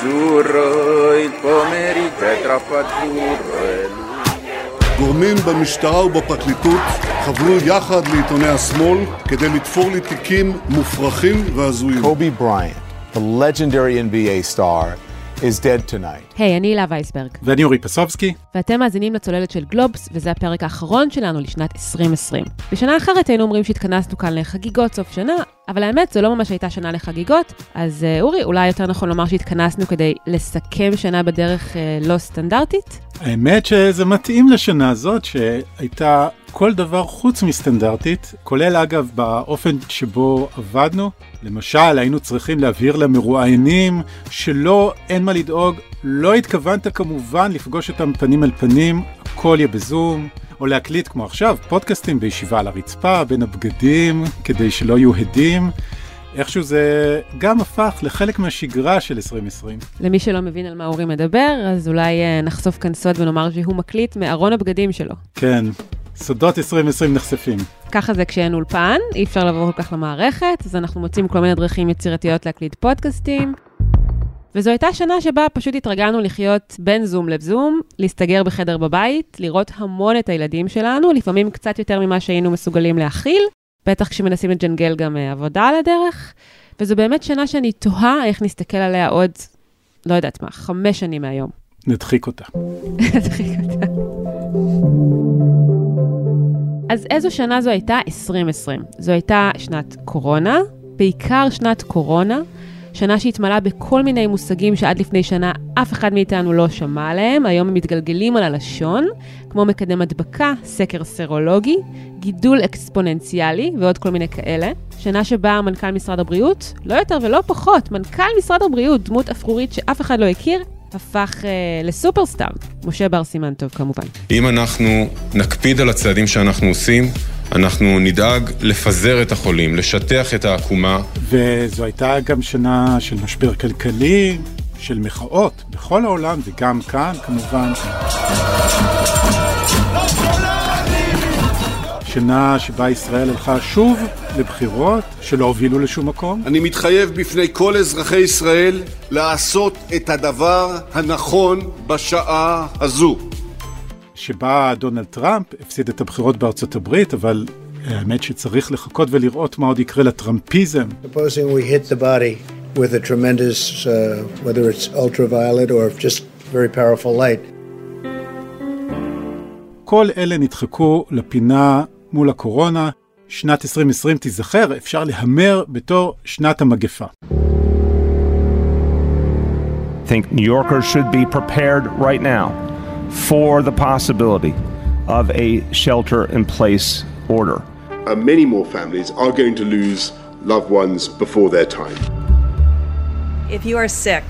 azzurro, il pomeriggio è troppo azzurro e גורמים במשטרה ובפרקליטות חברו יחד לעיתוני השמאל כדי לתפור לי תיקים מופרכים והזויים. Kobe Bryant, the legendary NBA star, is dead tonight. היי, hey, אני הילה וייסברג, ואני אורי פסובסקי. ואתם מאזינים לצוללת של גלובס, וזה הפרק האחרון שלנו לשנת 2020. בשנה אחרת היינו אומרים שהתכנסנו כאן לחגיגות סוף שנה, אבל האמת, זו לא ממש הייתה שנה לחגיגות, אז uh, אורי, אולי יותר נכון לומר שהתכנסנו כדי לסכם שנה בדרך uh, לא סטנדרטית? האמת שזה מתאים לשנה הזאת, שהייתה כל דבר חוץ מסטנדרטית, כולל אגב באופן שבו עבדנו. למשל, היינו צריכים להבהיר למרואיינים שלא, אין מה לדאוג, לא התכוונת כמובן לפגוש אותם פנים אל פנים, הכל יהיה בזום. או להקליט כמו עכשיו, פודקאסטים בישיבה על הרצפה, בין הבגדים, כדי שלא יהיו הדים. איכשהו זה גם הפך לחלק מהשגרה של 2020. למי שלא מבין על מה אורי מדבר, אז אולי uh, נחשוף כאן סוד ונאמר שהוא מקליט מארון הבגדים שלו. כן, סודות 2020 נחשפים. ככה זה כשאין אולפן, אי אפשר לבוא כל כך למערכת, אז אנחנו מוצאים כל מיני דרכים יצירתיות להקליט פודקאסטים. וזו הייתה שנה שבה פשוט התרגלנו לחיות בין זום לזום, להסתגר בחדר בבית, לראות המון את הילדים שלנו, לפעמים קצת יותר ממה שהיינו מסוגלים להכיל, בטח כשמנסים לג'נגל גם uh, עבודה על הדרך. וזו באמת שנה שאני תוהה איך נסתכל עליה עוד, לא יודעת מה, חמש שנים מהיום. נדחיק אותה. נדחיק אותה. אז איזו שנה זו הייתה? 2020. זו הייתה שנת קורונה, בעיקר שנת קורונה. שנה שהתמלאה בכל מיני מושגים שעד לפני שנה אף אחד מאיתנו לא שמע עליהם, היום הם מתגלגלים על הלשון, כמו מקדם הדבקה, סקר סרולוגי, גידול אקספוננציאלי ועוד כל מיני כאלה. שנה שבה מנכ"ל משרד הבריאות, לא יותר ולא פחות, מנכ"ל משרד הבריאות, דמות אפרורית שאף אחד לא הכיר, הפך אה, לסופרסטאר, משה בר סימן טוב כמובן. אם אנחנו נקפיד על הצעדים שאנחנו עושים, אנחנו נדאג לפזר את החולים, לשטח את העקומה. וזו הייתה גם שנה של משבר כלכלי, של מחאות בכל העולם וגם כאן כמובן. שנה שבה ישראל הלכה שוב לבחירות שלא הובילו לשום מקום. אני מתחייב בפני כל אזרחי ישראל לעשות את הדבר הנכון בשעה הזו. שבה דונלד טראמפ הפסיד את הבחירות בארצות הברית, אבל האמת שצריך לחכות ולראות מה עוד יקרה לטראמפיזם. Supposing we hit the body with a tremendous, uh, whether it's ultraviolet or just very powerful light. כל אלה נדחקו לפינה מול הקורונה. שנת 2020 תיזכר, אפשר להמר בתור שנת המגפה. Think New Yorkers should be prepared right now for the possibility of a shelter in place order. Uh, many more families are going to lose loved ones before their time. If you are sick,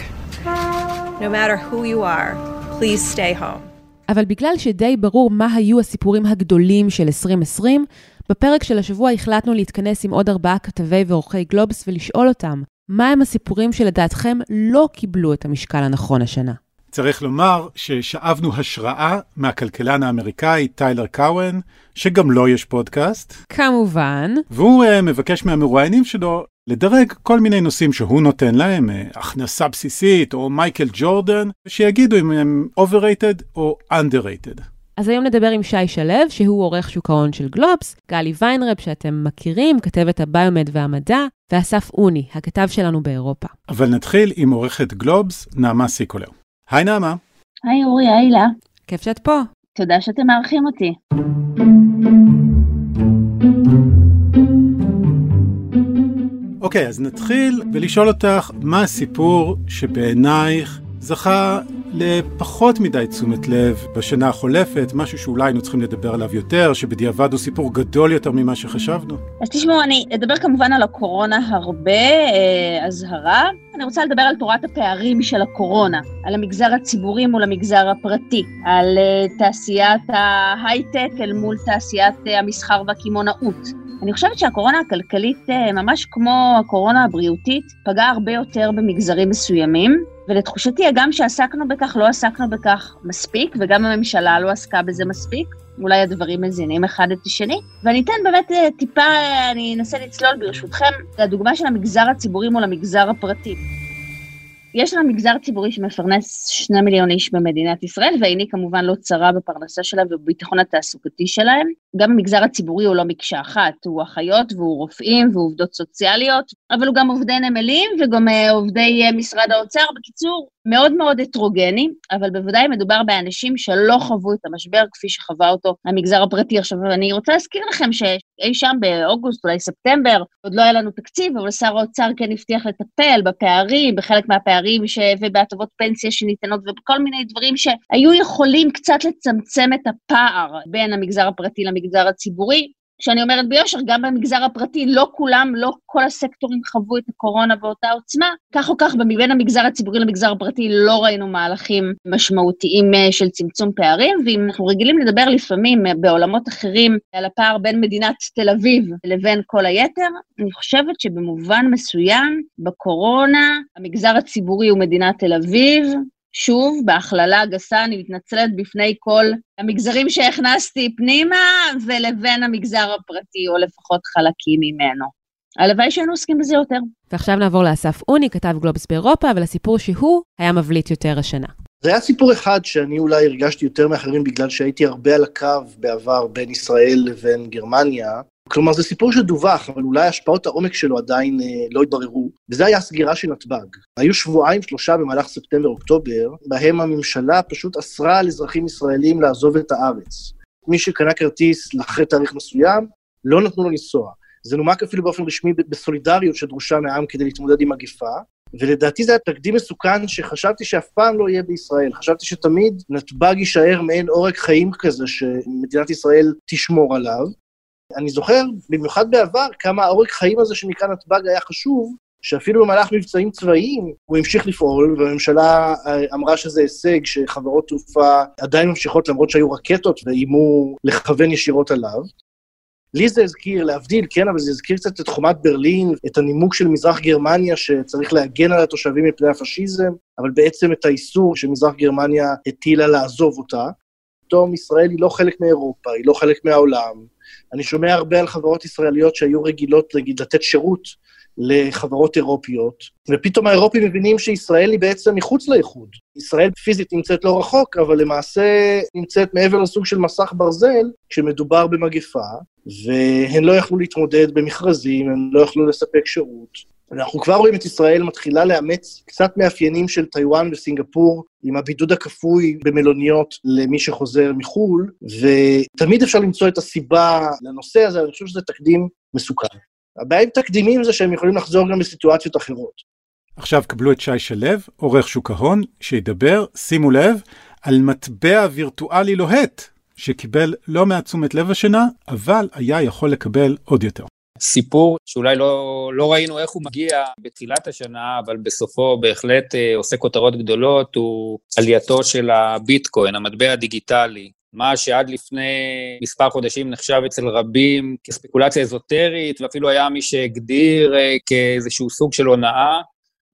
no matter who you are, please stay home. אבל בגלל שדי ברור מה היו הסיפורים הגדולים של 2020, בפרק של השבוע החלטנו להתכנס עם עוד ארבעה כתבי ועורכי גלובס ולשאול אותם, מה הם הסיפורים שלדעתכם לא קיבלו את המשקל הנכון השנה? צריך לומר ששאבנו השראה מהכלכלן האמריקאי טיילר קאוון, שגם לו יש פודקאסט. כמובן. והוא uh, מבקש מהמרואיינים שלו לדרג כל מיני נושאים שהוא נותן להם, uh, הכנסה בסיסית או מייקל ג'ורדן, שיגידו אם הם overrated או underrated. אז היום נדבר עם שי שלו, שהוא עורך שוק ההון של גלובס, גלי ויינרב, שאתם מכירים, כתבת הביומד והמדע, ואסף אוני, הכתב שלנו באירופה. אבל נתחיל עם עורכת גלובס, נעמה סיקולר. היי נעמה. היי אורי, היי לה. כיף שאת פה. תודה שאתם מארחים אותי. אוקיי, אז נתחיל ולשאול אותך, מה הסיפור שבעינייך זכה לפחות מדי תשומת לב בשנה החולפת, משהו שאולי היינו צריכים לדבר עליו יותר, שבדיעבד הוא סיפור גדול יותר ממה שחשבנו? אז תשמעו, אני אדבר כמובן על הקורונה הרבה, אה, אזהרה. אני רוצה לדבר על תורת הפערים של הקורונה, על המגזר הציבורי מול המגזר הפרטי, על אה, תעשיית ההייטק אל מול תעשיית אה, המסחר והקמעונאות. אני חושבת שהקורונה הכלכלית, אה, ממש כמו הקורונה הבריאותית, פגעה הרבה יותר במגזרים מסוימים, ולתחושתי, הגם שעסקנו בכך, לא עסקנו בכך מספיק, וגם הממשלה לא עסקה בזה מספיק. אולי הדברים מזינים אחד את השני. ואני אתן באמת אה, טיפה, אני אנסה לצלול ברשותכם, לדוגמה של המגזר הציבורי מול המגזר הפרטי. יש לנו מגזר ציבורי שמפרנס שני מיליון איש במדינת ישראל, ועיני כמובן לא צרה בפרנסה שלה ובביטחון התעסוקתי שלהם. גם המגזר הציבורי הוא לא מקשה אחת, הוא אחיות והוא רופאים והוא עובדות סוציאליות, אבל הוא גם עובדי נמלים וגם אה, עובדי אה, משרד האוצר. בקיצור, מאוד מאוד הטרוגני, אבל בוודאי מדובר באנשים שלא חוו את המשבר כפי שחווה אותו המגזר הפרטי. עכשיו, אני רוצה להזכיר לכם שאי שם באוגוסט, אולי ספטמבר, עוד לא היה לנו תקציב, אבל שר האוצר כן הבטיח לטפל בפערים, בחלק מהפערים ש... ובהטבות פנסיה שניתנות ובכל מיני דברים שהיו יכולים קצת לצמצם את הפער בין המגזר הפרטי למגזר הציבורי. כשאני אומרת ביושר, גם במגזר הפרטי, לא כולם, לא כל הסקטורים חוו את הקורונה באותה עוצמה. כך או כך, בין המגזר הציבורי למגזר הפרטי לא ראינו מהלכים משמעותיים אה, של צמצום פערים, ואם אנחנו רגילים לדבר לפעמים אה, בעולמות אחרים על הפער בין מדינת תל אביב לבין כל היתר, אני חושבת שבמובן מסוים, בקורונה, המגזר הציבורי הוא מדינת תל אביב, שוב, בהכללה גסה, אני מתנצלת בפני כל המגזרים שהכנסתי פנימה, ולבין המגזר הפרטי, או לפחות חלקים ממנו. הלוואי שהיינו עוסקים בזה יותר. ועכשיו נעבור לאסף אוני, כתב גלובס באירופה, ולסיפור שהוא היה מבליט יותר השנה. זה היה סיפור אחד שאני אולי הרגשתי יותר מאחרים בגלל שהייתי הרבה על הקו בעבר בין ישראל לבין גרמניה, כלומר, זה סיפור שדווח, אבל אולי השפעות העומק שלו עדיין אה, לא התבררו, וזה היה הסגירה של נתב"ג. היו שבועיים, שלושה במהלך ספטמבר-אוקטובר, בהם הממשלה פשוט אסרה על אזרחים ישראלים לעזוב את הארץ. מי שקנה כרטיס לאחרי תאריך מסוים, לא נתנו לו לנסוע. זה נומק אפילו באופן רשמי בסולידריות שדרושה מהעם כדי להתמודד עם מגפה, ולדעתי זה היה תקדים מסוכן שחשבתי שאף פעם לא יהיה בישראל. חשבתי שתמיד נתב"ג יישאר מעין עורק חיים כזה שמדינת ישראל תשמור עליו, אני זוכר, במיוחד בעבר, כמה העורק חיים הזה שנקרא נתב"ג היה חשוב, שאפילו במהלך מבצעים צבאיים הוא המשיך לפעול, והממשלה אה, אמרה שזה הישג שחברות תעופה עדיין ממשיכות למרות שהיו רקטות ואיימו לכוון ישירות עליו. לי זה הזכיר, להבדיל, כן, אבל זה הזכיר קצת את חומת ברלין, את הנימוק של מזרח גרמניה שצריך להגן על התושבים מפני הפשיזם, אבל בעצם את האיסור שמזרח גרמניה הטילה לעזוב אותה. פתאום ישראל היא לא חלק מאירופה, היא לא חלק מהעולם, אני שומע הרבה על חברות ישראליות שהיו רגילות, נגיד, לתת שירות לחברות אירופיות, ופתאום האירופים מבינים שישראל היא בעצם מחוץ לאיחוד. ישראל פיזית נמצאת לא רחוק, אבל למעשה נמצאת מעבר לסוג של מסך ברזל כשמדובר במגפה, והן לא יכלו להתמודד במכרזים, הן לא יכלו לספק שירות. אנחנו כבר רואים את ישראל מתחילה לאמץ קצת מאפיינים של טיוואן וסינגפור, עם הבידוד הכפוי במלוניות למי שחוזר מחו"ל, ותמיד אפשר למצוא את הסיבה לנושא הזה, אני חושב שזה תקדים מסוכן. הבעיה עם תקדימים זה שהם יכולים לחזור גם בסיטואציות אחרות. עכשיו קבלו את שי שלו, עורך שוק ההון, שידבר, שימו לב, על מטבע וירטואלי לוהט, שקיבל לא מעט תשומת לב השנה, אבל היה יכול לקבל עוד יותר. סיפור שאולי לא, לא ראינו איך הוא מגיע בתחילת השנה, אבל בסופו בהחלט אה, עושה כותרות גדולות, הוא עלייתו של הביטקוין, המטבע הדיגיטלי. מה שעד לפני מספר חודשים נחשב אצל רבים כספקולציה אזוטרית, ואפילו היה מי שהגדיר אה, כאיזשהו סוג של הונאה,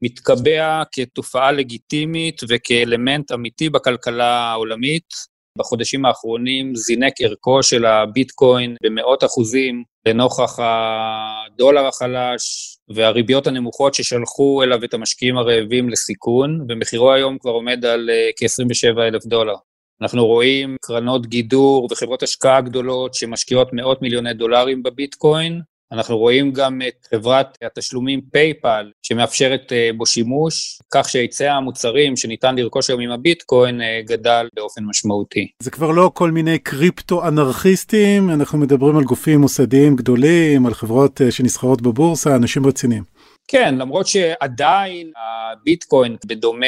מתקבע כתופעה לגיטימית וכאלמנט אמיתי בכלכלה העולמית. בחודשים האחרונים זינק ערכו של הביטקוין במאות אחוזים לנוכח הדולר החלש והריביות הנמוכות ששלחו אליו את המשקיעים הרעבים לסיכון, ומחירו היום כבר עומד על אה, כ-27 אלף דולר. אנחנו רואים קרנות גידור וחברות השקעה גדולות שמשקיעות מאות מיליוני דולרים בביטקוין, אנחנו רואים גם את חברת התשלומים פייפל, שמאפשרת אה, בו שימוש, כך שהיצע המוצרים שניתן לרכוש היום עם הביטקוין אה, גדל באופן משמעותי. זה כבר לא כל מיני קריפטו-אנרכיסטים, אנחנו מדברים על גופים מוסדיים גדולים, על חברות אה, שנסחרות בבורסה, אנשים רציניים. כן, למרות שעדיין הביטקוין, בדומה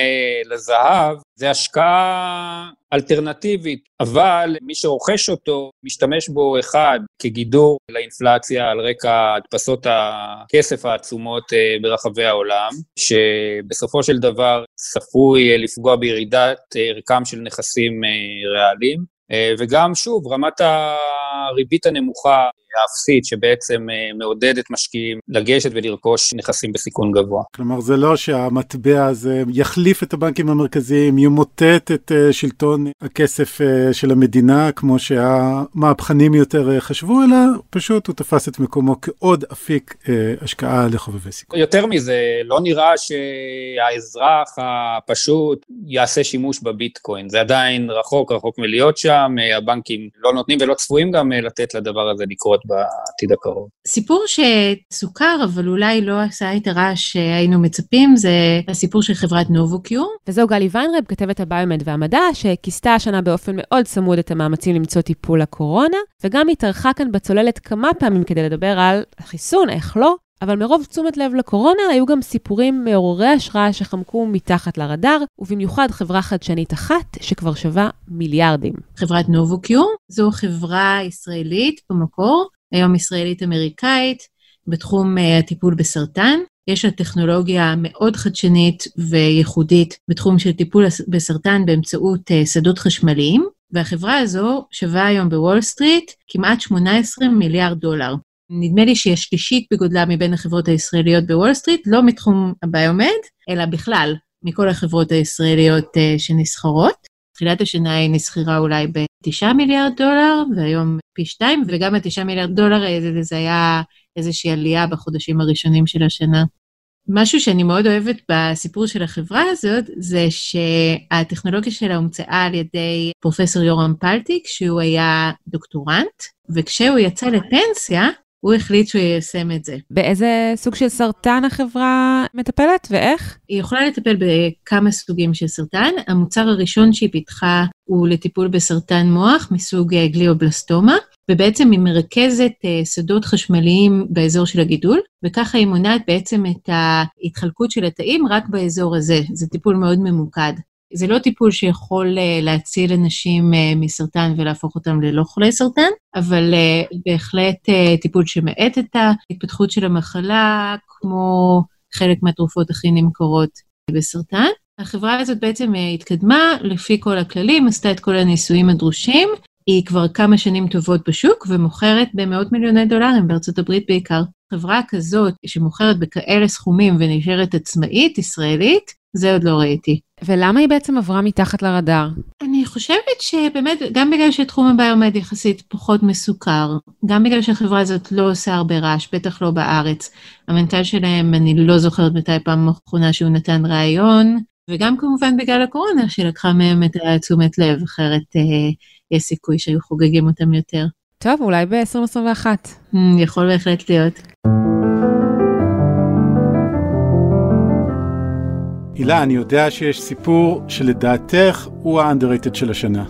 לזהב, זה השקעה אלטרנטיבית, אבל מי שרוכש אותו, משתמש בו אחד כגידור לאינפלציה על רקע הדפסות הכסף העצומות אה, ברחבי העולם, שבסופו של דבר צפוי אה, לפגוע בירידת אה, ערכם של נכסים ריאליים. וגם, שוב, רמת הריבית הנמוכה האפסית, שבעצם מעודדת משקיעים לגשת ולרכוש נכסים בסיכון גבוה. כלומר, זה לא שהמטבע הזה יחליף את הבנקים המרכזיים, ימוטט את שלטון הכסף של המדינה, כמו שהמהפכנים יותר חשבו, אלא פשוט הוא תפס את מקומו כעוד אפיק השקעה לחובבי סיכון. יותר מזה, לא נראה שהאזרח הפשוט יעשה שימוש בביטקוין. זה עדיין רחוק, רחוק מלהיות שם, הבנקים לא נותנים ולא צפויים גם לתת לדבר הזה לקרות בעתיד הקרוב. סיפור שסוכר, אבל אולי לא עשה את הרעש שהיינו מצפים, זה הסיפור של חברת נובוקיור. וזהו גלי ויינרב, כתבת הביומד והמדע, שכיסתה השנה באופן מאוד צמוד את המאמצים למצוא טיפול לקורונה, וגם התארחה כאן בצוללת כמה פעמים כדי לדבר על החיסון, איך לא, אבל מרוב תשומת לב לקורונה, היו גם סיפורים מעוררי השראה שחמקו מתחת לרדאר, ובמיוחד חברה חדשנית אחת שכבר שווה מיליארדים. חברת נובוקיור, זו חברה ישראלית במקור, היום ישראלית-אמריקאית, בתחום uh, הטיפול בסרטן. יש לה טכנולוגיה מאוד חדשנית וייחודית בתחום של טיפול בסרטן באמצעות uh, שדות חשמליים, והחברה הזו שווה היום בוול סטריט כמעט 18 מיליארד דולר. נדמה לי שהיא השלישית בגודלה מבין החברות הישראליות בוול סטריט, לא מתחום הביומד, אלא בכלל, מכל החברות הישראליות uh, שנסחרות. תחילת השנה היא נסחרה אולי ב-9 מיליארד דולר, והיום פי 2, וגם ה-9 מיליארד דולר האלה זה היה איזושהי עלייה בחודשים הראשונים של השנה. משהו שאני מאוד אוהבת בסיפור של החברה הזאת, זה שהטכנולוגיה שלה הומצאה על ידי פרופסור יורם פלטיק, שהוא היה דוקטורנט, וכשהוא יצא לפנסיה, הוא החליט שהוא יישם את זה. באיזה סוג של סרטן החברה מטפלת ואיך? היא יכולה לטפל בכמה סוגים של סרטן. המוצר הראשון שהיא פיתחה הוא לטיפול בסרטן מוח מסוג אה, גליובלסטומה, ובעצם היא מרכזת אה, שדות חשמליים באזור של הגידול, וככה היא מונעת בעצם את ההתחלקות של התאים רק באזור הזה. זה טיפול מאוד ממוקד. זה לא טיפול שיכול uh, להציל אנשים uh, מסרטן ולהפוך אותם ללא חולי סרטן, אבל uh, בהחלט טיפול שמאט את ההתפתחות של המחלה, כמו חלק מהתרופות הכי נמכרות בסרטן. החברה הזאת בעצם התקדמה לפי כל הכללים, עשתה את כל הניסויים הדרושים. היא כבר כמה שנים טובות בשוק ומוכרת במאות מיליוני דולרים בארצות הברית בעיקר. חברה כזאת שמוכרת בכאלה סכומים ונשארת עצמאית, ישראלית, זה עוד לא ראיתי. ולמה היא בעצם עברה מתחת לרדאר? אני חושבת שבאמת, גם בגלל שתחום הביומד יחסית פחות מסוכר, גם בגלל שהחברה הזאת לא עושה הרבה רעש, בטח לא בארץ. המנכ"ל שלהם, אני לא זוכרת מתי פעם האחרונה שהוא נתן ראיון, וגם כמובן בגלל הקורונה שלקחה מהם את תשומת לב, אחרת אה, יש סיכוי שהיו חוגגים אותם יותר. טוב, אולי ב-2021. Mm, יכול בהחלט להיות. הילה, אני יודע שיש סיפור שלדעתך הוא ה-underrated של השנה.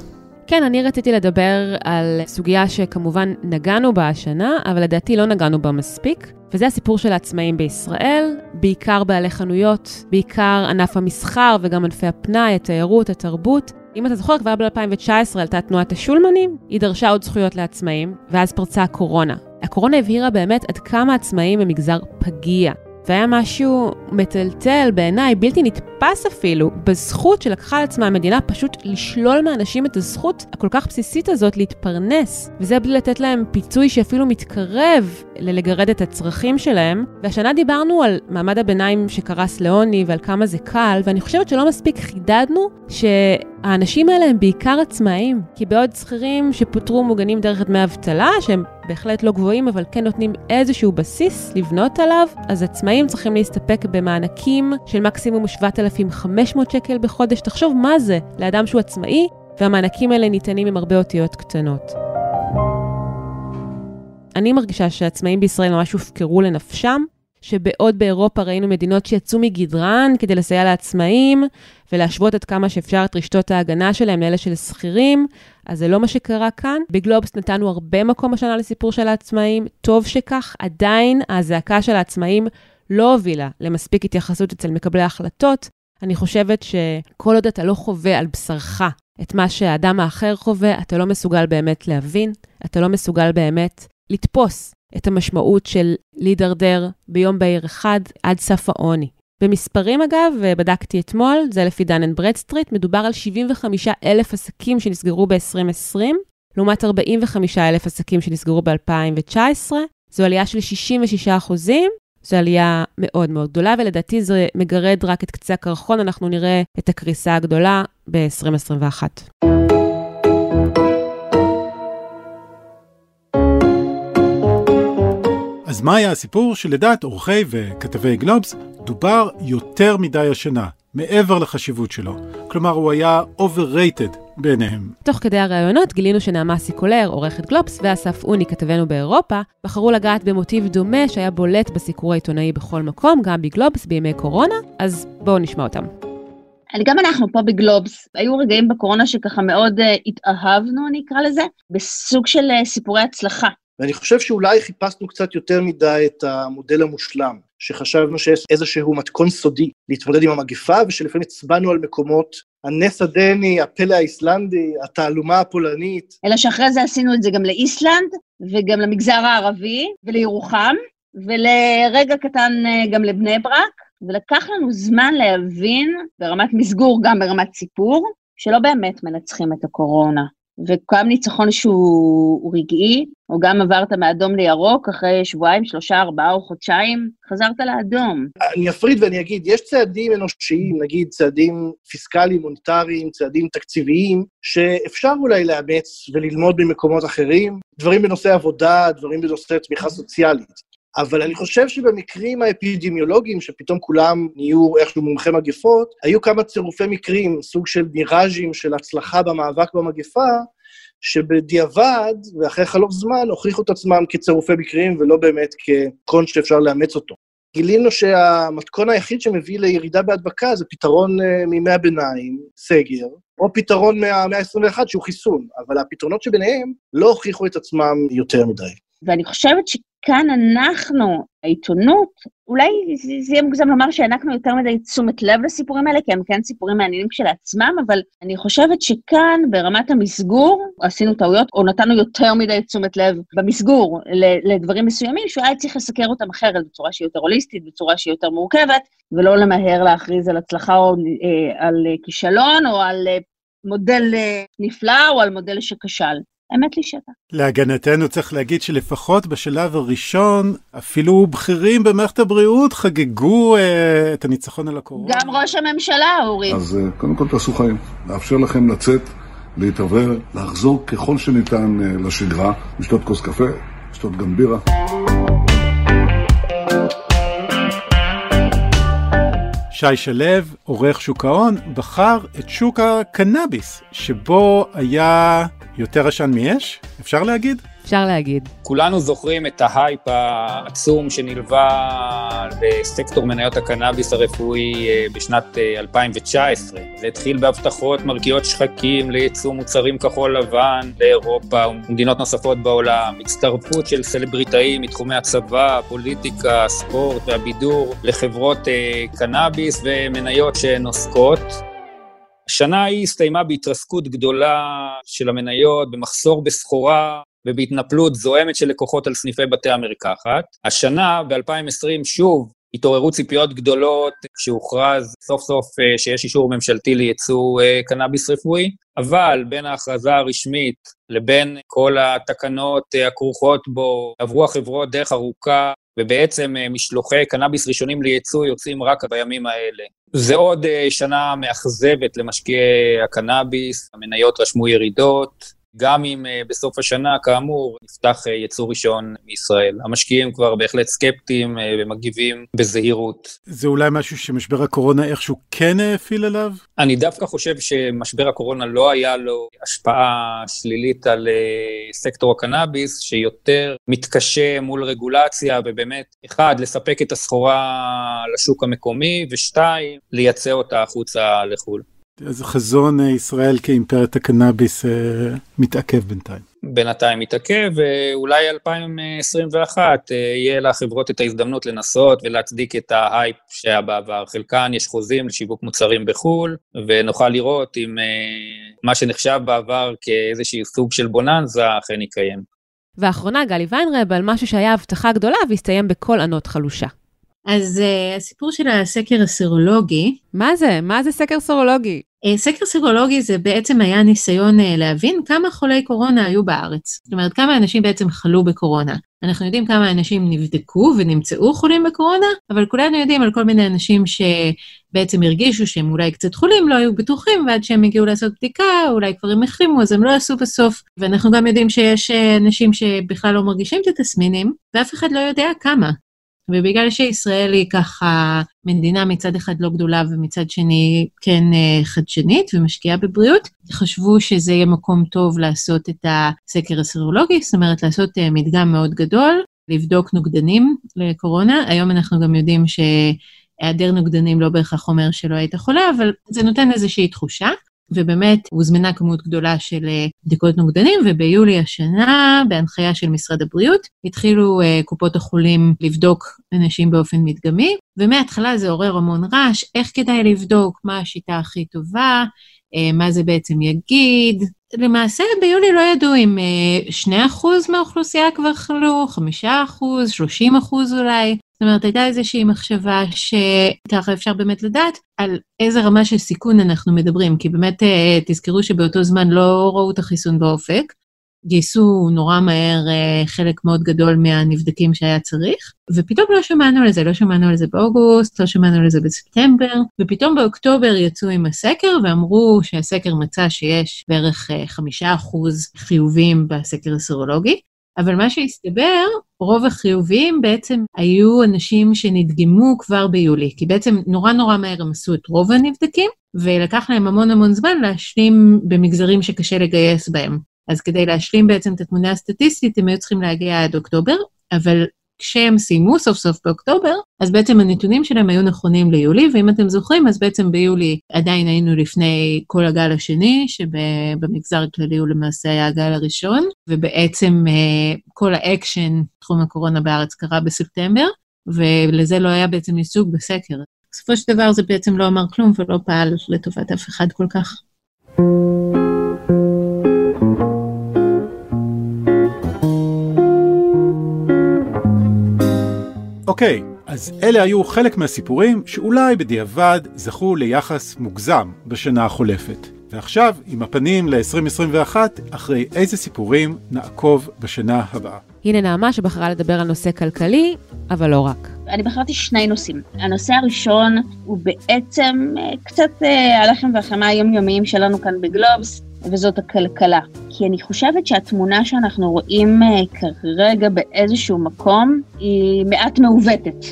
כן, אני רציתי לדבר על סוגיה שכמובן נגענו בה השנה, אבל לדעתי לא נגענו בה מספיק, וזה הסיפור של העצמאים בישראל, בעיקר בעלי חנויות, בעיקר ענף המסחר וגם ענפי הפנאי, התיירות, התרבות. אם אתה זוכר, כבר ב-2019 עלתה תנועת השולמנים, היא דרשה עוד זכויות לעצמאים, ואז פרצה הקורונה. הקורונה הבהירה באמת עד כמה עצמאים הם מגזר פגיע. והיה משהו מטלטל בעיניי, בלתי נתפס אפילו, בזכות שלקחה על עצמה המדינה פשוט לשלול מאנשים את הזכות הכל כך בסיסית הזאת להתפרנס. וזה בלי לתת להם פיצוי שאפילו מתקרב ללגרד את הצרכים שלהם. והשנה דיברנו על מעמד הביניים שקרס לעוני ועל כמה זה קל, ואני חושבת שלא מספיק חידדנו שהאנשים האלה הם בעיקר עצמאים. כי בעוד שכירים שפוטרו מוגנים דרך דמי אבטלה, שהם בהחלט לא גבוהים, אבל כן נותנים איזשהו בסיס לבנות עליו, אז עצמאים צריכים להסתפק במענקים של מקסימום 7,500 שקל בחודש. תחשוב מה זה לאדם שהוא עצמאי, והמענקים האלה ניתנים עם הרבה אותיות קטנות. אני מרגישה שהעצמאים בישראל ממש הופקרו לנפשם, שבעוד באירופה ראינו מדינות שיצאו מגדרן כדי לסייע לעצמאים ולהשוות עד כמה שאפשר את רשתות ההגנה שלהם לאלה של שכירים, אז זה לא מה שקרה כאן. בגלובס נתנו הרבה מקום השנה לסיפור של העצמאים, טוב שכך, עדיין הזעקה של העצמאים לא הובילה למספיק התייחסות אצל מקבלי ההחלטות. אני חושבת שכל עוד אתה לא חווה על בשרך את מה שהאדם האחר חווה, אתה לא מסוגל באמת להבין, אתה לא מסוגל באמת לתפוס את המשמעות של להידרדר ביום בהיר אחד עד סף העוני. במספרים אגב, בדקתי אתמול, זה לפי דן אנד ברדסטריט, מדובר על 75 אלף עסקים שנסגרו ב-2020. לעומת 45 אלף עסקים שנסגרו ב-2019. זו עלייה של 66 אחוזים, זו עלייה מאוד מאוד גדולה, ולדעתי זה מגרד רק את קצה הקרחון, אנחנו נראה את הקריסה הגדולה ב-2021. אז מה היה הסיפור שלדעת עורכי וכתבי גלובס דובר יותר מדי השנה, מעבר לחשיבות שלו. כלומר, הוא היה overrated בעיניהם. תוך כדי הראיונות גילינו שנעמה סיקולר, עורכת גלובס, ואסף אוני, כתבנו באירופה, בחרו לגעת במוטיב דומה שהיה בולט בסיקור העיתונאי בכל מקום, גם בגלובס בימי קורונה, אז בואו נשמע אותם. גם אנחנו פה בגלובס, היו רגעים בקורונה שככה מאוד uh, התאהבנו, אני אקרא לזה, בסוג של uh, סיפורי הצלחה. ואני חושב שאולי חיפשנו קצת יותר מדי את המודל המושלם, שחשבנו שיש איזשהו מתכון סודי להתמודד עם המגפה, ושלפעמים הצבענו על מקומות, הנס הדני, הפלא האיסלנדי, התעלומה הפולנית. אלא שאחרי זה עשינו את זה גם לאיסלנד, וגם למגזר הערבי, ולירוחם, ולרגע קטן אה, גם לבני ברק, ולקח לנו זמן להבין, ברמת מסגור, גם ברמת סיפור, שלא באמת מנצחים את הקורונה. וקם ניצחון שהוא רגעי, או גם עברת מאדום לירוק אחרי שבועיים, שלושה, ארבעה או חודשיים, חזרת לאדום. אני אפריד ואני אגיד, יש צעדים אנושיים, נגיד צעדים פיסקליים, מוניטריים, צעדים תקציביים, שאפשר אולי לאמץ וללמוד ממקומות אחרים, דברים בנושא עבודה, דברים בנושא תמיכה סוציאלית. אבל אני חושב שבמקרים האפידמיולוגיים, שפתאום כולם נהיו איכשהו מומחי מגפות, היו כמה צירופי מקרים, סוג של מיראז'ים של הצלחה במאבק במגפה, שבדיעבד, ואחרי חלוף זמן, הוכיחו את עצמם כצירופי מקרים ולא באמת כקון שאפשר לאמץ אותו. גילינו שהמתכון היחיד שמביא לירידה בהדבקה זה פתרון uh, מימי הביניים, סגר, או פתרון מהמאה ה-21 שהוא חיסון, אבל הפתרונות שביניהם לא הוכיחו את עצמם יותר מדי. ואני חושבת שכאן אנחנו, העיתונות, אולי זה יהיה מוגזם לומר שהענקנו יותר מדי תשומת לב לסיפורים האלה, כי הם כן סיפורים מעניינים כשלעצמם, אבל אני חושבת שכאן, ברמת המסגור, עשינו טעויות, או נתנו יותר מדי תשומת לב במסגור לדברים מסוימים, היה צריך לסקר אותם אחרת, בצורה שהיא יותר הוליסטית, בצורה שהיא יותר מורכבת, ולא למהר להכריז על הצלחה או אה, על כישלון, או על אה, מודל אה, נפלא, או על מודל שכשל. אמת לי שטח. להגנתנו צריך להגיד שלפחות בשלב הראשון, אפילו בכירים במערכת הבריאות חגגו אה, את הניצחון על הקורונה. גם ראש הממשלה, אורי. אז אה, קודם כל תעשו חיים, לאפשר לכם לצאת, להתעוור, לחזור ככל שניתן אה, לשגרה, לשתות כוס קפה, לשתות גם בירה. שי שלו, עורך שוק ההון, בחר את שוק הקנאביס, שבו היה יותר עשן מאש, אפשר להגיד? אפשר להגיד. כולנו זוכרים את ההייפ העצום שנלווה בסקטור מניות הקנאביס הרפואי אה, בשנת 2019. אה, זה התחיל בהבטחות מרקיעות שחקים לייצוא מוצרים כחול לבן לאירופה ומדינות נוספות בעולם, הצטרפות של סלבריטאים מתחומי הצבא, הפוליטיקה, הספורט והבידור לחברות אה, קנאביס ומניות שהן עוסקות. השנה ההיא הסתיימה בהתרסקות גדולה של המניות, במחסור בסחורה ובהתנפלות זוהמת של לקוחות על סניפי בתי המרקחת. השנה, ב-2020, שוב, התעוררו ציפיות גדולות כשהוכרז סוף סוף אה, שיש אישור ממשלתי לייצוא אה, קנאביס רפואי, אבל בין ההכרזה הרשמית לבין כל התקנות אה, הכרוכות בו, עברו החברות דרך ארוכה, ובעצם משלוחי קנאביס ראשונים לייצוא יוצאים רק בימים האלה. זה עוד שנה מאכזבת למשקיעי הקנאביס, המניות רשמו ירידות, גם אם uh, בסוף השנה, כאמור, נפתח uh, יצוא ראשון מישראל. המשקיעים כבר בהחלט סקפטיים uh, ומגיבים בזהירות. זה אולי משהו שמשבר הקורונה איכשהו כן הפעיל עליו? אני דווקא חושב שמשבר הקורונה לא היה לו השפעה שלילית על סקטור הקנאביס, שיותר מתקשה מול רגולציה, ובאמת, אחד, לספק את הסחורה לשוק המקומי, ושתיים, לייצא אותה החוצה לחו"ל. אז חזון אה, ישראל כאימפריית הקנאביס אה, מתעכב בינתיים. בינתיים מתעכב, ואולי 2021 אה, יהיה לחברות את ההזדמנות לנסות ולהצדיק את ההייפ שהיה בעבר. חלקן יש חוזים לשיווק מוצרים בחו"ל, ונוכל לראות אם מה שנחשב בעבר כאיזשהו סוג של בוננזה אכן יקיים. ואחרונה, גלי ויינרב, על משהו שהיה הבטחה גדולה והסתיים בקול ענות חלושה. אז uh, הסיפור של הסקר הסרולוגי. מה זה? מה זה סקר סרולוגי? Uh, סקר סרולוגי זה בעצם היה ניסיון uh, להבין כמה חולי קורונה היו בארץ. זאת אומרת, כמה אנשים בעצם חלו בקורונה. אנחנו יודעים כמה אנשים נבדקו ונמצאו חולים בקורונה, אבל כולנו יודעים על כל מיני אנשים שבעצם הרגישו שהם אולי קצת חולים, לא היו בטוחים, ועד שהם הגיעו לעשות בדיקה, אולי כבר הם החלימו, אז הם לא עשו בסוף. ואנחנו גם יודעים שיש אנשים שבכלל לא מרגישים את התסמינים, ואף אחד לא יודע כמה. ובגלל שישראל היא ככה מדינה מצד אחד לא גדולה ומצד שני כן אה, חדשנית ומשקיעה בבריאות, חשבו שזה יהיה מקום טוב לעשות את הסקר הסרולוגי, זאת אומרת לעשות אה, מדגם מאוד גדול, לבדוק נוגדנים לקורונה. היום אנחנו גם יודעים שהיעדר נוגדנים לא בהכרח אומר שלא היית חולה, אבל זה נותן איזושהי תחושה. ובאמת הוזמנה כמות גדולה של אה, בדיקות נוגדנים, וביולי השנה, בהנחיה של משרד הבריאות, התחילו uh, קופות החולים לבדוק אנשים באופן מדגמי, ומההתחלה זה עורר המון רעש, איך כדאי לבדוק, מה השיטה הכי טובה, uh, מה זה בעצם יגיד. למעשה ביולי לא ידעו אם uh, 2% מהאוכלוסייה כבר חלו, 5%, 30% אולי, זאת אומרת, הייתה איזושהי מחשבה שככה אפשר באמת לדעת על איזה רמה של סיכון אנחנו מדברים, כי באמת אה, תזכרו שבאותו זמן לא ראו את החיסון באופק, גייסו נורא מהר אה, חלק מאוד גדול מהנבדקים שהיה צריך, ופתאום לא שמענו על זה, לא שמענו על זה באוגוסט, לא שמענו על זה בספטמבר, ופתאום באוקטובר יצאו עם הסקר ואמרו שהסקר מצא שיש בערך אה, חמישה אחוז חיובים בסקר הסרולוגי, אבל מה שהסתבר, רוב החיוביים בעצם היו אנשים שנדגמו כבר ביולי, כי בעצם נורא נורא מהר הם עשו את רוב הנבדקים, ולקח להם המון המון זמן להשלים במגזרים שקשה לגייס בהם. אז כדי להשלים בעצם את התמונה הסטטיסטית, הם היו צריכים להגיע עד אוקטובר, אבל כשהם סיימו סוף סוף באוקטובר, אז בעצם הנתונים שלהם היו נכונים ליולי, ואם אתם זוכרים, אז בעצם ביולי עדיין היינו לפני כל הגל השני, שבמגזר הכללי הוא למעשה היה הגל הראשון, ובעצם אה, כל האקשן, תחום הקורונה בארץ, קרה בספטמבר, ולזה לא היה בעצם ייצוג בסקר. בסופו של דבר זה בעצם לא אמר כלום ולא פעל לטובת אף אחד כל כך. אוקיי, אז אלה היו חלק מהסיפורים שאולי בדיעבד זכו ליחס מוגזם בשנה החולפת. ועכשיו, עם הפנים ל-2021, אחרי איזה סיפורים נעקוב בשנה הבאה. הנה נעמה שבחרה לדבר על נושא כלכלי, אבל לא רק. אני בחרתי שני נושאים. הנושא הראשון הוא בעצם אה, קצת אה, הלחם והחמה היומיומיים שלנו כאן בגלובס, וזאת הכלכלה. כי אני חושבת שהתמונה שאנחנו רואים אה, כרגע באיזשהו מקום היא מעט מעוותת.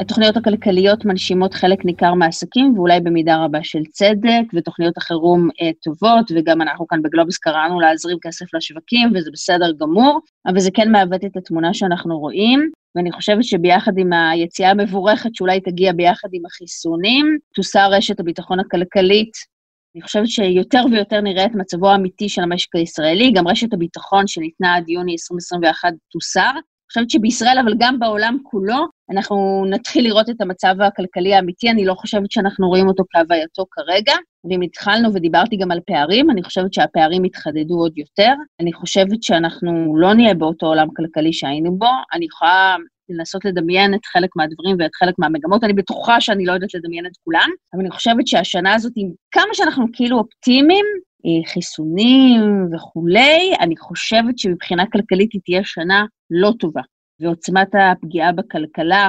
התוכניות הכלכליות מנשימות חלק ניכר מהעסקים, ואולי במידה רבה של צדק, ותוכניות החירום אה, טובות, וגם אנחנו כאן בגלובס קראנו להזרים כסף לשווקים, וזה בסדר גמור, אבל זה כן מעוות את התמונה שאנחנו רואים, ואני חושבת שביחד עם היציאה המבורכת, שאולי תגיע ביחד עם החיסונים, תוסר רשת הביטחון הכלכלית אני חושבת שיותר ויותר נראה את מצבו האמיתי של המשק הישראלי, גם רשת הביטחון שניתנה עד יוני 2021 תוסר. אני חושבת שבישראל, אבל גם בעולם כולו, אנחנו נתחיל לראות את המצב הכלכלי האמיתי, אני לא חושבת שאנחנו רואים אותו כהווייתו כרגע. ואם התחלנו ודיברתי גם על פערים, אני חושבת שהפערים יתחדדו עוד יותר. אני חושבת שאנחנו לא נהיה באותו עולם כלכלי שהיינו בו. אני יכולה לנסות לדמיין את חלק מהדברים ואת חלק מהמגמות. אני בטוחה שאני לא יודעת לדמיין את כולם, אבל אני חושבת שהשנה הזאת, עם כמה שאנחנו כאילו אופטימיים, אה, חיסונים וכולי, אני חושבת שמבחינה כלכלית היא תהיה שנה לא טובה. ועוצמת הפגיעה בכלכלה,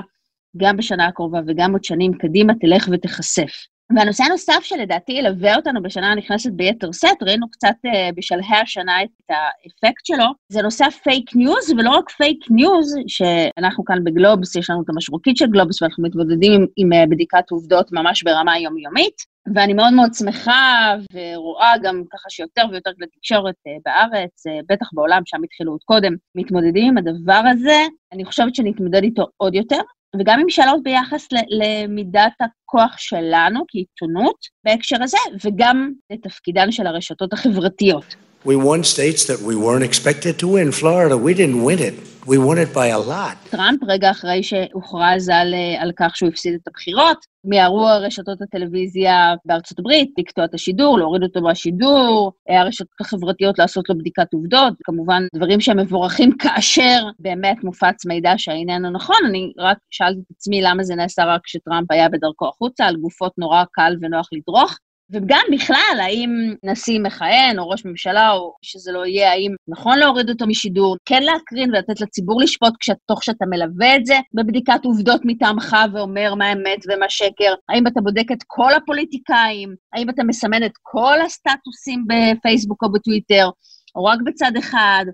גם בשנה הקרובה וגם עוד שנים קדימה, תלך ותיחשף. והנושא הנוסף שלדעתי ילווה אותנו בשנה הנכנסת ביתר שאת, ראינו קצת uh, בשלהי השנה את האפקט שלו, זה נושא ה fake news, ולא רק fake news, שאנחנו כאן בגלובס, יש לנו את המשרוקית של גלובס, ואנחנו מתמודדים עם, עם uh, בדיקת עובדות ממש ברמה יומיומית, ואני מאוד מאוד שמחה ורואה גם ככה שיותר ויותר כלי תקשורת uh, בארץ, בטח בעולם, שם התחילו עוד קודם, מתמודדים עם הדבר הזה, אני חושבת שנתמודד איתו עוד יותר, וגם עם שאלות ביחס למידת הכוח שלנו כעיתונות בהקשר הזה, וגם לתפקידן של הרשתות החברתיות. We won states that we weren't expected to win. Florida, we didn't win it. We won it by a lot. טראמפ, רגע אחרי שהוכרז על, אה, על כך שהוא הפסיד את הבחירות, מיהרו רשתות הטלוויזיה בארצות הברית לקטוע את השידור, להוריד אותו מהשידור, אה, הרשתות החברתיות לעשות לו בדיקת עובדות, כמובן דברים שהם מבורכים כאשר באמת מופץ מידע שאיננו נכון. אני רק שאלתי את עצמי למה זה נעשה רק כשטראמפ היה בדרכו החוצה, על גופות נורא קל ונוח לדרוך. וגם בכלל, האם נשיא מכהן או ראש ממשלה או שזה לא יהיה, האם נכון להוריד אותו משידור, כן להקרין ולתת לציבור לשפוט תוך שאתה מלווה את זה בבדיקת עובדות מטעמך ואומר מה אמת ומה שקר, האם אתה בודק את כל הפוליטיקאים, האם אתה מסמן את כל הסטטוסים בפייסבוק או בטוויטר, או רק בצד אחד,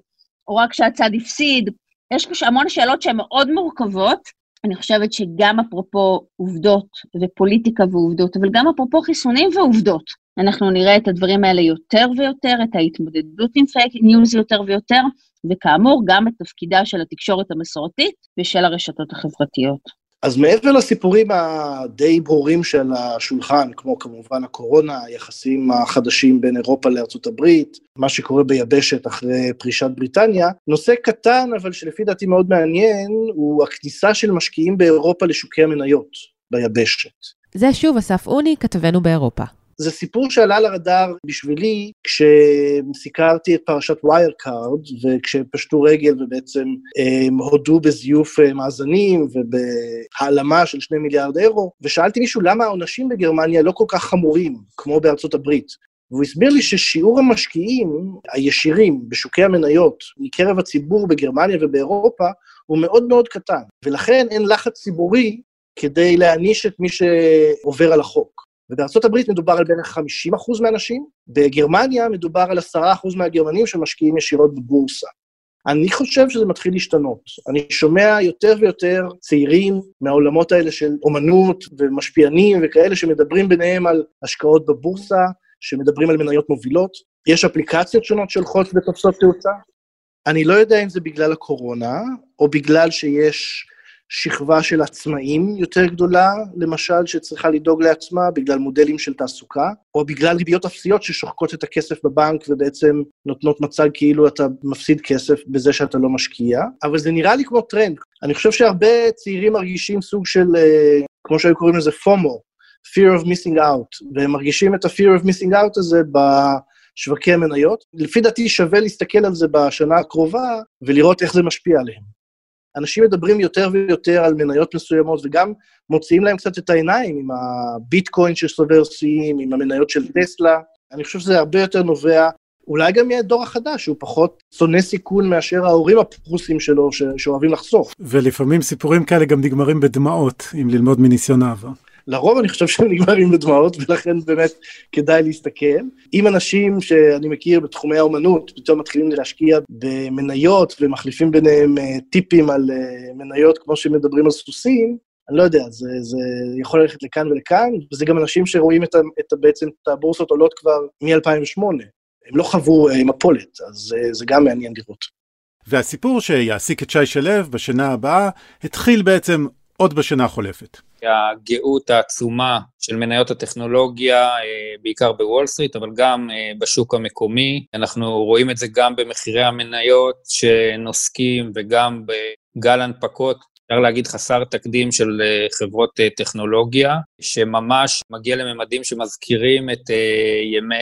או רק כשהצד הפסיד. יש המון שאלות שהן מאוד מורכבות, אני חושבת שגם אפרופו עובדות ופוליטיקה ועובדות, אבל גם אפרופו חיסונים ועובדות, אנחנו נראה את הדברים האלה יותר ויותר, את ההתמודדות עם fake news יותר ויותר, וכאמור, גם את תפקידה של התקשורת המסורתית ושל הרשתות החברתיות. אז מעבר לסיפורים הדי ברורים של השולחן, כמו כמובן הקורונה, היחסים החדשים בין אירופה לארצות הברית, מה שקורה ביבשת אחרי פרישת בריטניה, נושא קטן אבל שלפי דעתי מאוד מעניין, הוא הכניסה של משקיעים באירופה לשוקי המניות ביבשת. זה שוב אסף אוני, כתבנו באירופה. זה סיפור שעלה לרדאר בשבילי כשסיקרתי את פרשת Wirecard, וכשפשטו רגל ובעצם הם הודו בזיוף אה, מאזנים ובהעלמה של שני מיליארד אירו, ושאלתי מישהו למה העונשים בגרמניה לא כל כך חמורים כמו בארצות הברית. והוא הסביר לי ששיעור המשקיעים הישירים בשוקי המניות מקרב הציבור בגרמניה ובאירופה הוא מאוד מאוד קטן, ולכן אין לחץ ציבורי כדי להעניש את מי שעובר על החוק. ובארצות הברית מדובר על בערך 50% מהאנשים, בגרמניה מדובר על 10% מהגרמנים שמשקיעים ישירות בבורסה. אני חושב שזה מתחיל להשתנות. אני שומע יותר ויותר צעירים מהעולמות האלה של אומנות ומשפיענים וכאלה שמדברים ביניהם על השקעות בבורסה, שמדברים על מניות מובילות. יש אפליקציות שונות שהולכות ותופסות תאוצה. אני לא יודע אם זה בגלל הקורונה, או בגלל שיש שכבה של עצמאים יותר גדולה, למשל, שצריכה לדאוג לעצמה בגלל מודלים של תעסוקה, או בגלל ריביות אפסיות ששוחקות את הכסף בבנק ובעצם נותנות מצג כאילו אתה מפסיד כסף בזה שאתה לא משקיע, אבל זה נראה לי כמו טרנד. אני חושב שהרבה צעירים מרגישים סוג של, אה, כמו שהיו קוראים לזה FOMO, fear of missing out, והם מרגישים את ה-fear of missing out הזה בשוקי המניות. לפי דעתי שווה להסתכל על זה בשנה הקרובה ולראות איך זה משפיע עליהם. אנשים מדברים יותר ויותר על מניות מסוימות, וגם מוציאים להם קצת את העיניים עם הביטקוין שסובר שיאים, עם המניות של טסלה. אני חושב שזה הרבה יותר נובע, אולי גם יהיה דור החדש, שהוא פחות שונא סיכון מאשר ההורים הפרוסים שלו, שאוהבים לחסוך. ולפעמים סיפורים כאלה גם נגמרים בדמעות, אם ללמוד מניסיון העבר. לרוב אני חושב שהם נגמרים בדמעות, ולכן באמת כדאי להסתכל. אם אנשים שאני מכיר בתחומי האומנות פתאום מתחילים להשקיע במניות ומחליפים ביניהם אה, טיפים על אה, מניות כמו שמדברים על סוסים, אני לא יודע, זה, זה יכול ללכת לכאן ולכאן, וזה גם אנשים שרואים את, את, בעצם את הבורסות עולות כבר מ-2008. הם לא חוו אה, מפולת, אז זה גם מעניין לראות. והסיפור שיעסיק את שי שלו בשנה הבאה התחיל בעצם עוד בשנה החולפת. הגאות העצומה של מניות הטכנולוגיה, אה, בעיקר בוול סטריט, אבל גם אה, בשוק המקומי. אנחנו רואים את זה גם במחירי המניות שנוסקים וגם בגל הנפקות אפשר להגיד חסר תקדים של אה, חברות טכנולוגיה, שממש מגיע לממדים שמזכירים את ימי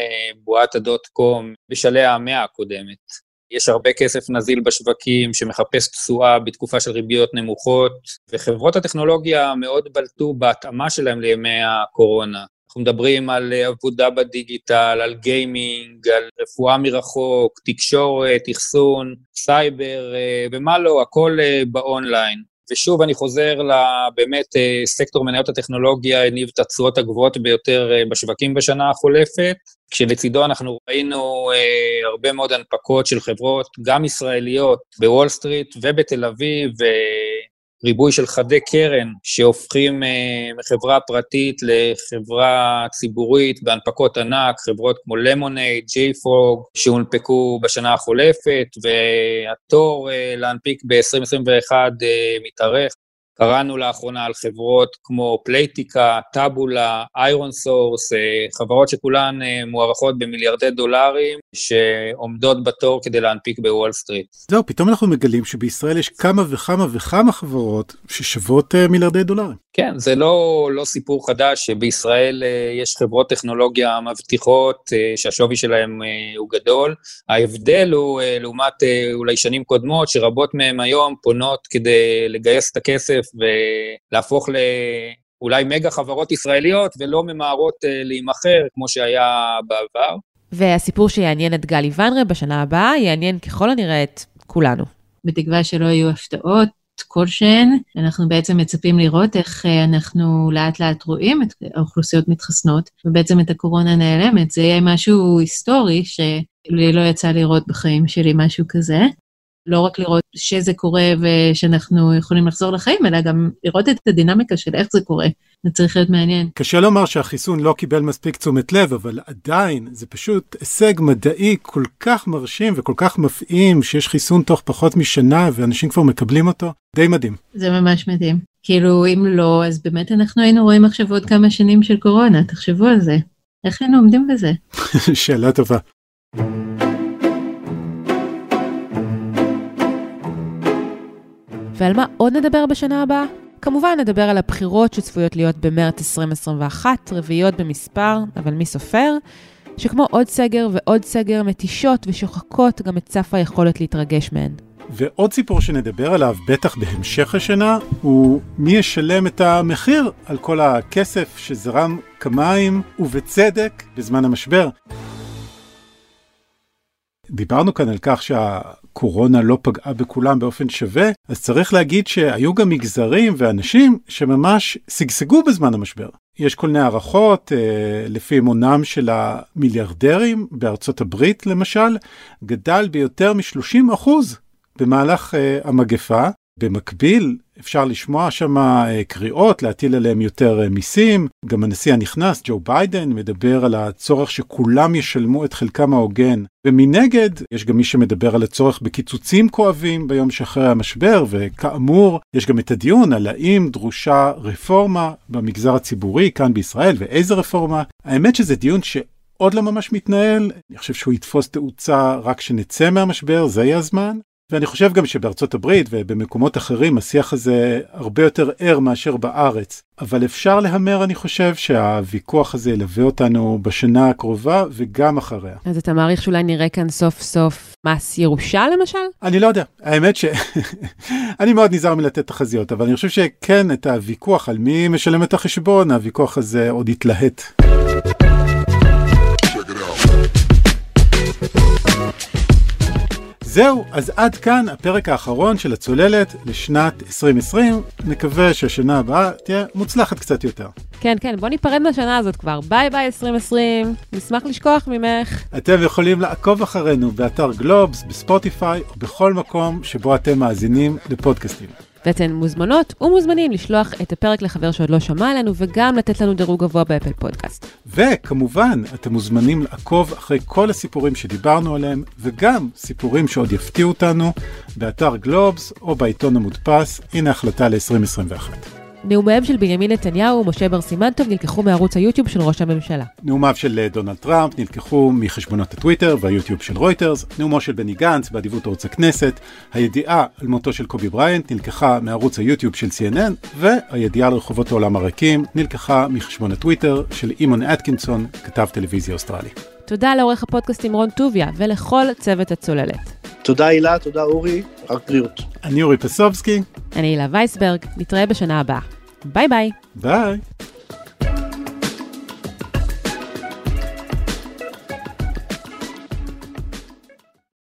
בועת ה dot com בשלהי המאה הקודמת. יש הרבה כסף נזיל בשווקים שמחפש תשואה בתקופה של ריביות נמוכות, וחברות הטכנולוגיה מאוד בלטו בהתאמה שלהם לימי הקורונה. אנחנו מדברים על עבודה בדיגיטל, על gaming, על רפואה מרחוק, תקשורת, אחסון, סייבר אה, ומה לא, הכל אה, באונליין. ושוב, אני חוזר לבאמת אה, סקטור מניות הטכנולוגיה הניב את התשואות הגבוהות ביותר בשווקים בשנה החולפת, כשלצידו אנחנו ראינו אה, הרבה מאוד הנפקות של חברות, גם ישראליות, בוול סטריט ובתל אביב, וריבוי של חדי קרן שהופכים אה, מחברה פרטית לחברה ציבורית בהנפקות ענק, חברות כמו Lemonade, JFrog, שהונפקו בשנה החולפת, והתור אה, להנפיק ב-2021 אה, מתארך. קראנו לאחרונה על חברות כמו Playtika, Taboola, ironSource, חברות שכולן אה, מוערכות במיליארדי דולרים, שעומדות בתור כדי להנפיק בוול סטריט. זהו, פתאום אנחנו מגלים שבישראל יש כמה וכמה וכמה חברות ששוות אה, מיליארדי דולרים. כן, זה לא, לא סיפור חדש שבישראל אה, יש חברות טכנולוגיה מבטיחות שהשווי שלהן הוא גדול. ההבדל הוא, לעומת אולי שנים קודמות, שרבות מהן היום פונות כדי לגייס את הכסף ולהפוך לאולי מגה חברות ישראליות ולא ממהרות אה, להימכר כמו שהיה בעבר. והסיפור שיעניין את גלי ונרה בשנה הבאה יעניין ככל הנראה את כולנו. בתקווה שלא יהיו הפתעות כלשהן, אנחנו בעצם מצפים לראות איך אה, אנחנו לאט לאט רואים את האוכלוסיות מתחסנות, ובעצם את הקורונה נעלמת. זה יהיה משהו היסטורי שלי לא יצא לראות בחיים שלי משהו כזה. לא רק לראות שזה קורה ושאנחנו יכולים לחזור לחיים, אלא גם לראות את הדינמיקה של איך זה קורה. זה צריך להיות מעניין. קשה לומר שהחיסון לא קיבל מספיק תשומת לב, אבל עדיין זה פשוט הישג מדעי כל כך מרשים וכל כך מפעים, שיש חיסון תוך פחות משנה ואנשים כבר מקבלים אותו. די מדהים. זה ממש מדהים. כאילו, אם לא, אז באמת אנחנו היינו רואים עכשיו עוד כמה שנים של קורונה, תחשבו על זה. איך היינו עומדים בזה? שאלה טובה. ועל מה עוד נדבר בשנה הבאה? כמובן נדבר על הבחירות שצפויות להיות במרץ 2021, רביעיות במספר, אבל מי סופר? שכמו עוד סגר ועוד סגר מתישות ושוחקות גם את סף היכולת להתרגש מהן. ועוד סיפור שנדבר עליו, בטח בהמשך השנה, הוא מי ישלם את המחיר על כל הכסף שזרם כמים, ובצדק, בזמן המשבר. דיברנו כאן על כך שהקורונה לא פגעה בכולם באופן שווה, אז צריך להגיד שהיו גם מגזרים ואנשים שממש שגשגו בזמן המשבר. יש כל מיני הערכות, אה, לפי אמונם של המיליארדרים בארצות הברית למשל, גדל ביותר מ-30% במהלך אה, המגפה, במקביל, אפשר לשמוע שם אה, קריאות להטיל עליהם יותר אה, מיסים. גם הנשיא הנכנס, ג'ו ביידן, מדבר על הצורך שכולם ישלמו את חלקם ההוגן. ומנגד, יש גם מי שמדבר על הצורך בקיצוצים כואבים ביום שאחרי המשבר, וכאמור, יש גם את הדיון על האם דרושה רפורמה במגזר הציבורי כאן בישראל, ואיזה רפורמה. האמת שזה דיון ש... עוד לא ממש מתנהל, אני חושב שהוא יתפוס תאוצה רק כשנצא מהמשבר, זה יהיה הזמן. ואני חושב גם שבארצות הברית ובמקומות אחרים השיח הזה הרבה יותר ער מאשר בארץ. אבל אפשר להמר, אני חושב, שהוויכוח הזה ילווה אותנו בשנה הקרובה וגם אחריה. אז אתה מעריך שאולי נראה כאן סוף סוף מס ירושה למשל? אני לא יודע. האמת ש... אני מאוד נזהר מלתת תחזיות, אבל אני חושב שכן, את הוויכוח על מי משלם את החשבון, הוויכוח הזה עוד יתלהט. זהו, אז עד כאן הפרק האחרון של הצוללת לשנת 2020. נקווה שהשנה הבאה תהיה מוצלחת קצת יותר. כן, כן, בוא ניפרד מהשנה הזאת כבר. ביי ביי 2020, נשמח לשכוח ממך. אתם יכולים לעקוב אחרינו באתר גלובס, בספוטיפיי או בכל מקום שבו אתם מאזינים לפודקאסטים. ואתן מוזמנות ומוזמנים לשלוח את הפרק לחבר שעוד לא שמע עלינו, וגם לתת לנו דירוג גבוה באפל פודקאסט. וכמובן, אתם מוזמנים לעקוב אחרי כל הסיפורים שדיברנו עליהם, וגם סיפורים שעוד יפתיעו אותנו, באתר גלובס או בעיתון המודפס. הנה החלטה ל-2021. נאומיהם של בנימין נתניהו ומשה בר סימנטוב נלקחו מערוץ היוטיוב של ראש הממשלה. נאומיו של אה, דונלד טראמפ נלקחו מחשבונות הטוויטר והיוטיוב של רויטרס, נאומו של בני גנץ באדיבות ערוץ הכנסת, הידיעה על מותו של קובי בריינט נלקחה מערוץ היוטיוב של CNN, והידיעה על רחובות העולם הריקים נלקחה מחשבון הטוויטר של אימון אטקינסון, כתב טלוויזיה אוסטרלי. תודה לעורך הפודקאסטים רון טוביה ולכל צוות הצוללת. תודה הילה, תודה אורי, רק בריאות. אני אורי פסובסקי. אני הילה וייסברג, נתראה בשנה הבאה. ביי ביי. ביי.